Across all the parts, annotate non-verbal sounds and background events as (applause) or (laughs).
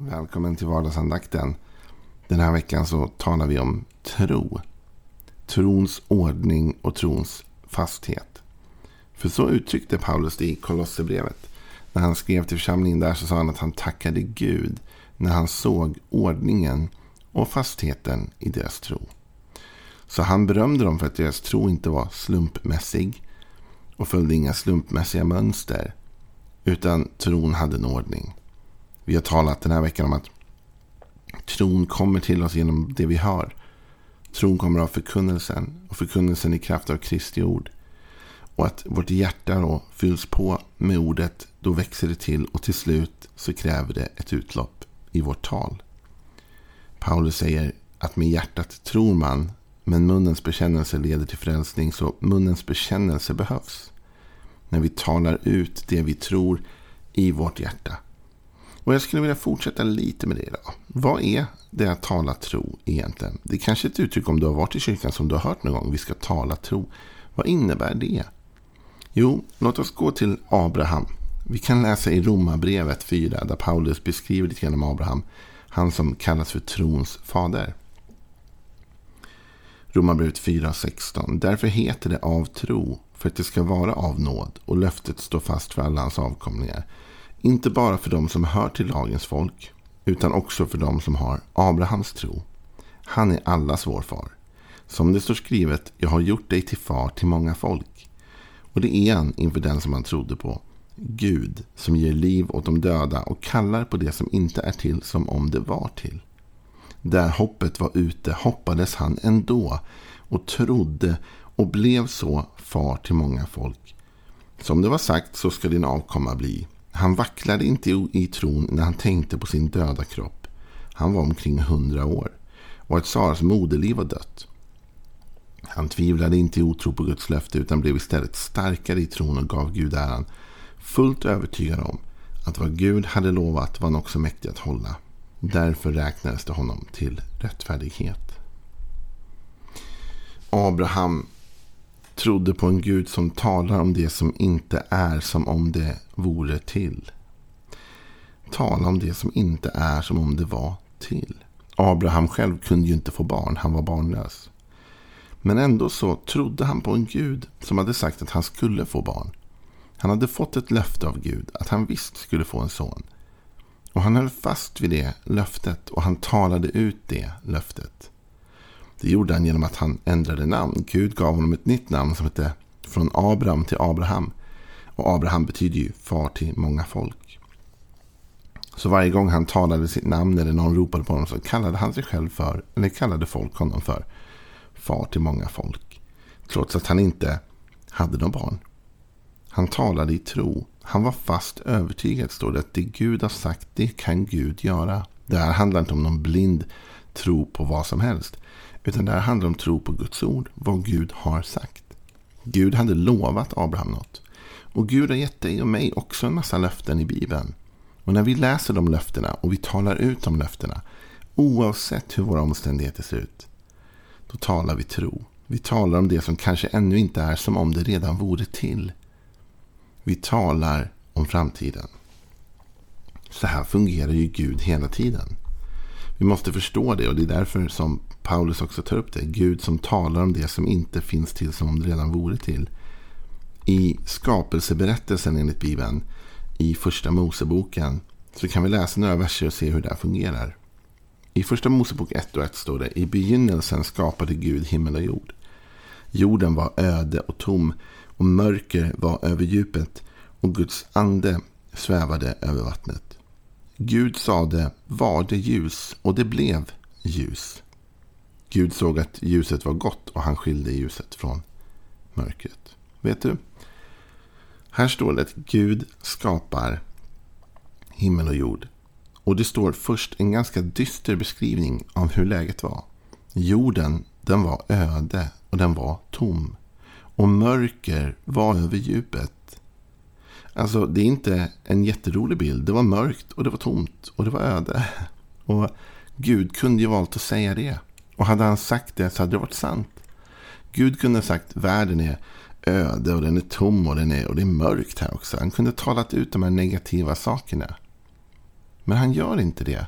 Välkommen till vardagsandakten. Den här veckan så talar vi om tro. Trons ordning och trons fasthet. För så uttryckte Paulus det i Kolosserbrevet. När han skrev till församlingen där så sa han att han tackade Gud när han såg ordningen och fastheten i deras tro. Så han berömde dem för att deras tro inte var slumpmässig och följde inga slumpmässiga mönster. Utan tron hade en ordning. Vi har talat den här veckan om att tron kommer till oss genom det vi hör. Tron kommer av förkunnelsen och förkunnelsen i kraft av Kristi ord. Och att vårt hjärta då fylls på med ordet, då växer det till och till slut så kräver det ett utlopp i vårt tal. Paulus säger att med hjärtat tror man, men munnens bekännelse leder till frälsning, så munnens bekännelse behövs. När vi talar ut det vi tror i vårt hjärta. Och jag skulle vilja fortsätta lite med det idag. Vad är det att tala tro egentligen? Det är kanske ett uttryck om du har varit i kyrkan som du har hört någon gång. Vi ska tala tro. Vad innebär det? Jo, låt oss gå till Abraham. Vi kan läsa i Romarbrevet 4 där Paulus beskriver lite grann om Abraham. Han som kallas för trons fader. Romarbrevet 4.16. Därför heter det av tro för att det ska vara av nåd och löftet står fast för alla hans avkomlingar. Inte bara för dem som hör till lagens folk, utan också för dem som har Abrahams tro. Han är allas vår far. Som det står skrivet, jag har gjort dig till far till många folk. Och det är han inför den som han trodde på. Gud som ger liv åt de döda och kallar på det som inte är till som om det var till. Där hoppet var ute hoppades han ändå och trodde och blev så far till många folk. Som det var sagt så ska din avkomma bli. Han vacklade inte i tron när han tänkte på sin döda kropp. Han var omkring hundra år och att Saras moderliv var dött. Han tvivlade inte i otro på Guds löfte utan blev istället starkare i tron och gav Gud äran. Fullt övertygad om att vad Gud hade lovat var han också mäktig att hålla. Därför räknades det honom till rättfärdighet. Abraham trodde på en Gud som talar om det som inte är som om det vore till. Tala om det som inte är som om det var till. Abraham själv kunde ju inte få barn, han var barnlös. Men ändå så trodde han på en Gud som hade sagt att han skulle få barn. Han hade fått ett löfte av Gud att han visst skulle få en son. Och han höll fast vid det löftet och han talade ut det löftet. Det gjorde han genom att han ändrade namn. Gud gav honom ett nytt namn som hette från Abraham till Abraham. Och Abraham betyder ju far till många folk. Så varje gång han talade sitt namn eller någon ropade på honom så kallade han sig själv för, eller kallade folk honom för, far till många folk. Trots att han inte hade några barn. Han talade i tro. Han var fast övertygad, står det, att det Gud har sagt, det kan Gud göra. Det här handlar inte om någon blind tro på vad som helst. Utan det här handlar om tro på Guds ord, vad Gud har sagt. Gud hade lovat Abraham något. Och Gud har gett dig och mig också en massa löften i Bibeln. Och när vi läser de löftena och vi talar ut de löftena, oavsett hur våra omständigheter ser ut, då talar vi tro. Vi talar om det som kanske ännu inte är som om det redan vore till. Vi talar om framtiden. Så här fungerar ju Gud hela tiden. Vi måste förstå det och det är därför som Paulus också tar upp det. Gud som talar om det som inte finns till som om det redan vore till. I skapelseberättelsen enligt Bibeln, i första Moseboken, så kan vi läsa några verser och se hur det här fungerar. I första Mosebok 1 och 1 står det I begynnelsen skapade Gud himmel och jord. Jorden var öde och tom och mörker var över djupet och Guds ande svävade över vattnet. Gud sade, var det ljus och det blev ljus. Gud såg att ljuset var gott och han skilde ljuset från mörkret. Vet du? Här står det att Gud skapar himmel och jord. Och det står först en ganska dyster beskrivning av hur läget var. Jorden, den var öde och den var tom. Och mörker var över djupet. Alltså, det är inte en jätterolig bild. Det var mörkt och det var tomt och det var öde. (laughs) Och Gud kunde ju valt att säga det. Och hade han sagt det så hade det varit sant. Gud kunde ha sagt världen är öde och den är tom och, den är, och det är mörkt här också. Han kunde ha talat ut de här negativa sakerna. Men han gör inte det.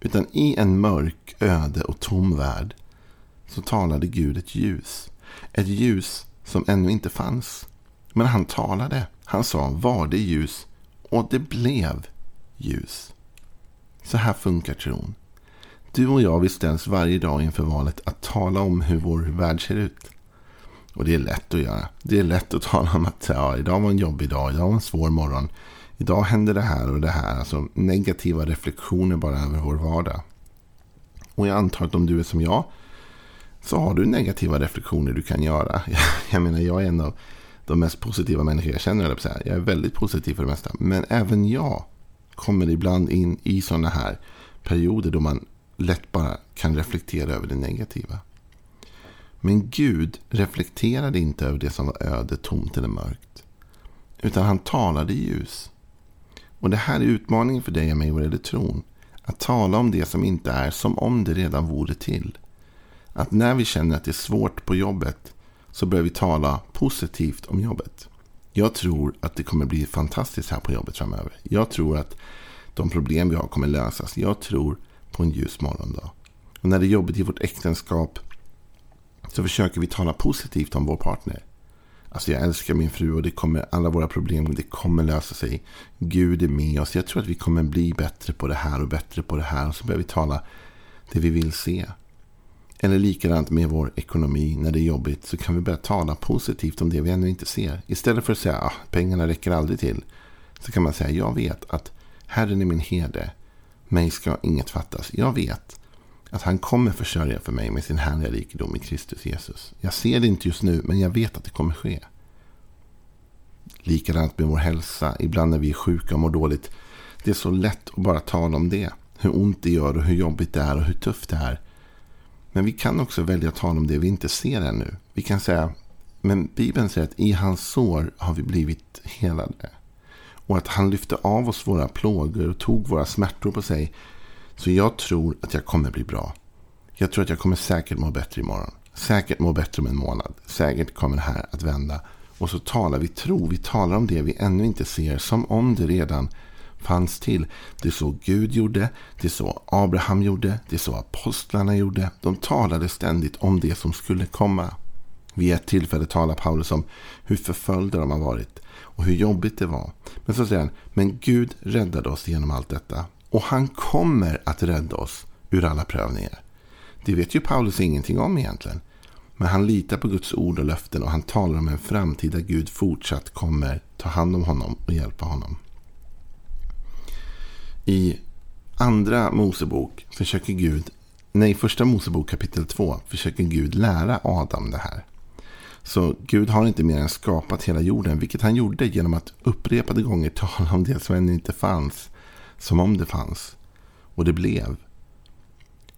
Utan i en mörk, öde och tom värld så talade Gud ett ljus. Ett ljus som ännu inte fanns. Men han talade. Han sa var det ljus och det blev ljus. Så här funkar tron. Du och jag vi ställs varje dag inför valet att tala om hur vår värld ser ut. Och det är lätt att göra. Det är lätt att tala om att ja, idag var en jobbig dag, idag var en svår morgon. Idag händer det här och det här. Alltså negativa reflektioner bara över vår vardag. Och jag antar att om du är som jag så har du negativa reflektioner du kan göra. (laughs) Jag menar, jag är en av de mest positiva människor jag känner. Jag är väldigt positiv för det mesta. Men även jag kommer ibland in i sådana här perioder då man lätt bara kan reflektera över det negativa. Men Gud reflekterade inte över det som var öde, tomt eller mörkt. Utan han talade i ljus. Och det här är utmaningen för dig och mig vad gäller tron. Att tala om det som inte är som om det redan vore till. Att när vi känner att det är svårt på jobbet så börjar vi tala positivt om jobbet. Jag tror att det kommer bli fantastiskt här på jobbet framöver. Jag tror att de problem vi har kommer lösas. Jag tror på en ljus morgondag. Och när det är jobbigt i vårt äktenskap så försöker vi tala positivt om vår partner. Alltså jag älskar min fru och det kommer, alla våra problem det kommer lösa sig. Gud är med oss. Jag tror att vi kommer bli bättre på det här och bättre på det här. Och så börjar vi tala det vi vill se. Eller likadant med vår ekonomi när det är jobbigt så kan vi börja tala positivt om det vi ännu inte ser. Istället för att säga att ah, pengarna räcker aldrig till. Så kan man säga jag vet att Herren är min herde. Mig ska inget fattas. Jag vet att han kommer försörja för mig med sin härliga rikedom i Kristus Jesus. Jag ser det inte just nu, men jag vet att det kommer ske. Likadant med vår hälsa. Ibland när vi är sjuka och mår dåligt. Det är så lätt att bara tala om det. Hur ont det gör och hur jobbigt det är och hur tufft det är. Men vi kan också välja att tala om det vi inte ser ännu. Vi kan säga, men Bibeln säger att i hans sår har vi blivit helade. Och att han lyfte av oss våra plågor och tog våra smärtor på sig. Så jag tror att jag kommer bli bra. Jag tror att jag kommer säkert må bättre imorgon. Säkert må bättre om en månad. Säkert kommer det här att vända. Och så talar vi tro. Vi talar om det vi ännu inte ser. Som om det redan fanns till. Det är så Gud gjorde. Det är så Abraham gjorde. Det är så apostlarna gjorde. De talade ständigt om det som skulle komma. Vid ett tillfälle talar Paulus om hur förföljda de har varit och hur jobbigt det var. Men så säger han, men Gud räddade oss genom allt detta. Och han kommer att rädda oss ur alla prövningar. Det vet ju Paulus ingenting om egentligen. Men han litar på Guds ord och löften och han talar om en framtida Gud fortsatt kommer ta hand om honom och hjälpa honom. I andra Mosebok försöker Gud, nej första Mosebok kapitel 2 försöker Gud lära Adam det här. Så Gud har inte mer än skapat hela jorden, vilket han gjorde genom att upprepade gånger tala om det som ännu inte fanns, som om det fanns. Och det blev.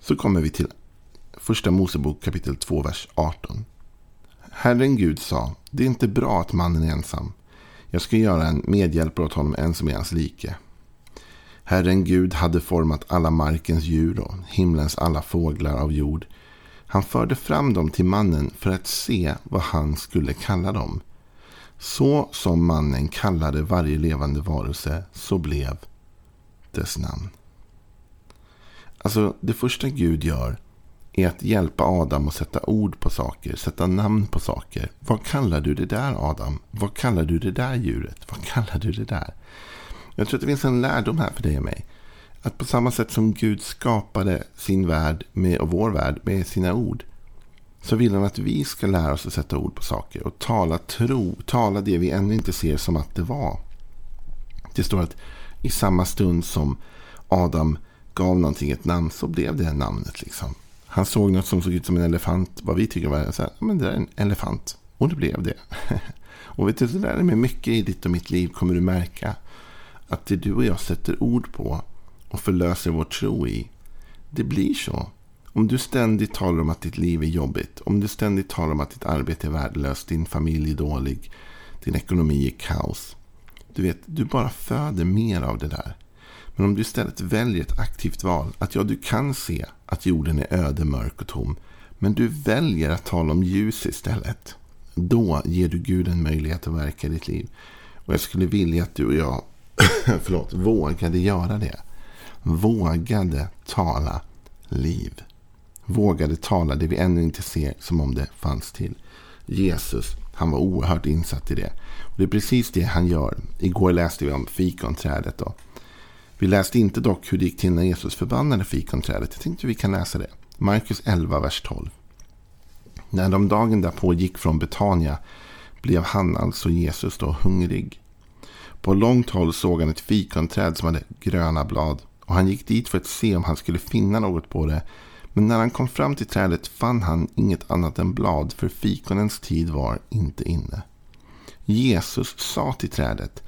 Så kommer vi till första Mosebok kapitel 2, vers 18. Herren Gud sa, det är inte bra att mannen är ensam. Jag ska göra en medhjälpare åt honom, en som är hans like. Herren Gud hade format alla markens djur och himlens alla fåglar av jord han förde fram dem till mannen för att se vad han skulle kalla dem. Så som mannen kallade varje levande varelse, så blev dess namn. Alltså, det första Gud gör är att hjälpa Adam att sätta ord på saker, sätta namn på saker. Vad kallar du det där Adam? Vad kallar du det där djuret? Vad kallar du det där? Jag tror att det finns en lärdom här för dig och mig. Att på samma sätt som Gud skapade sin värld med, och vår värld med sina ord. Så vill han att vi ska lära oss att sätta ord på saker. Och tala tro. Tala det vi ännu inte ser som att det var. Det står att i samma stund som Adam gav någonting ett namn så blev det namnet. liksom. Han såg något som såg ut som en elefant. Vad vi tycker var så här, men det är en elefant. Och det blev det. (laughs) och vet du, så där med mycket i ditt och mitt liv kommer du märka att det du och jag sätter ord på och förlöser vår tro i. Det blir så. Om du ständigt talar om att ditt liv är jobbigt, om du ständigt talar om att ditt arbete är värdelöst, din familj är dålig, din ekonomi är kaos. Du vet, du bara föder mer av det där. Men om du istället väljer ett aktivt val, att ja, du kan se att jorden är öde, mörk och tom, men du väljer att tala om ljus istället. Då ger du Gud en möjlighet att verka i ditt liv. Och jag skulle vilja att du och jag (laughs) förlåt, vågade göra det. vågade tala liv. Vågade tala det vi ännu inte ser som om det fanns till. Jesus, han var oerhört insatt i det. Och det är precis det han gör. Igår läste vi om fikonträdet. Då. Vi läste inte dock hur det gick till när Jesus förbannade fikonträdet. Jag tänkte vi kan läsa det. Markus 11, vers 12. När de dagen därpå gick från Betania blev han, alltså Jesus, då hungrig. På långt håll såg han ett fikonträd som hade gröna blad. Och han gick dit för att se om han skulle finna något på det. Men när han kom fram till trädet fann han inget annat än blad, för fikonens tid var inte inne. Jesus sa till trädet,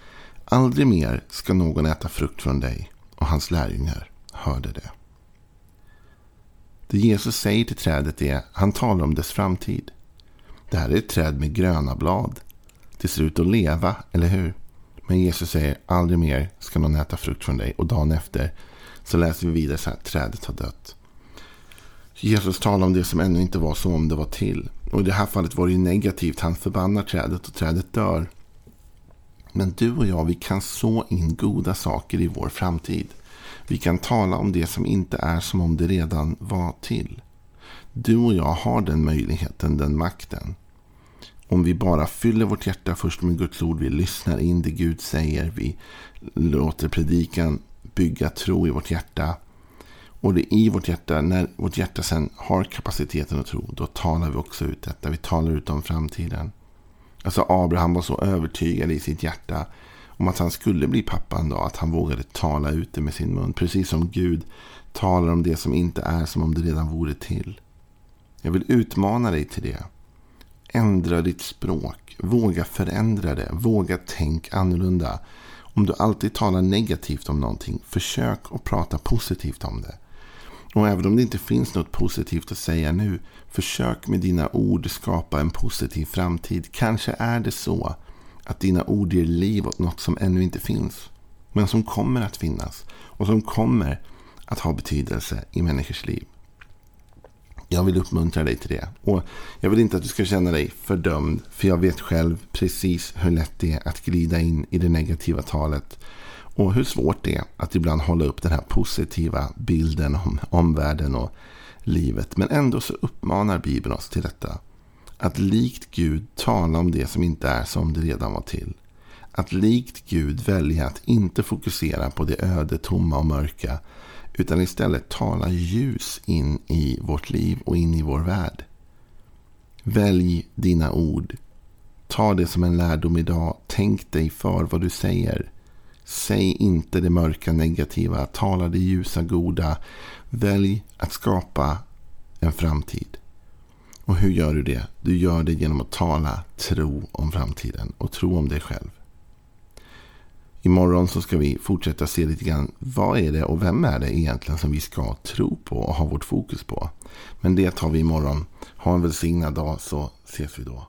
aldrig mer ska någon äta frukt från dig. Och hans lärjungar hörde det. Det Jesus säger till trädet är, han talar om dess framtid. Det här är ett träd med gröna blad. Det ser ut att leva, eller hur? Men Jesus säger, aldrig mer ska någon äta frukt från dig. Och dagen efter så läser vi vidare så här, trädet har dött. Jesus talar om det som ännu inte var som om det var till. Och i det här fallet var det ju negativt. Han förbannar trädet och trädet dör. Men du och jag, vi kan så in goda saker i vår framtid. Vi kan tala om det som inte är som om det redan var till. Du och jag har den möjligheten, den makten. Om vi bara fyller vårt hjärta först med Guds ord, vi lyssnar in det Gud säger, vi låter predikan bygga tro i vårt hjärta. Och det är i vårt hjärta, när vårt hjärta sen har kapaciteten att tro, då talar vi också ut detta. Vi talar ut om framtiden. Alltså Abraham var så övertygad i sitt hjärta om att han skulle bli pappa en dag, att han vågade tala ut det med sin mun. Precis som Gud talar om det som inte är som om det redan vore till. Jag vill utmana dig till det. Ändra ditt språk. Våga förändra det. Våga tänk annorlunda. Om du alltid talar negativt om någonting, försök att prata positivt om det. Och även om det inte finns något positivt att säga nu, försök med dina ord skapa en positiv framtid. Kanske är det så att dina ord ger liv åt något som ännu inte finns. Men som kommer att finnas. Och som kommer att ha betydelse i människors liv. Jag vill uppmuntra dig till det. Och jag vill inte att du ska känna dig fördömd. För jag vet själv precis hur lätt det är att glida in i det negativa talet. Och hur svårt det är att ibland hålla upp den här positiva bilden om omvärlden och livet. Men ändå så uppmanar Bibeln oss till detta. Att likt Gud tala om det som inte är som det redan var till. Att likt Gud välja att inte fokusera på det öde, tomma och mörka. Utan istället tala ljus in i vårt liv och in i vår värld. Välj dina ord. Ta det som en lärdom idag. Tänk dig för vad du säger. Säg inte det mörka negativa. Tala det ljusa goda. Välj att skapa en framtid. Och hur gör du det? Du gör det genom att tala tro om framtiden och tro om dig själv. Imorgon så ska vi fortsätta se lite grann vad är det och vem är det egentligen som vi ska tro på och ha vårt fokus på. Men det tar vi imorgon. Ha en välsignad dag så ses vi då.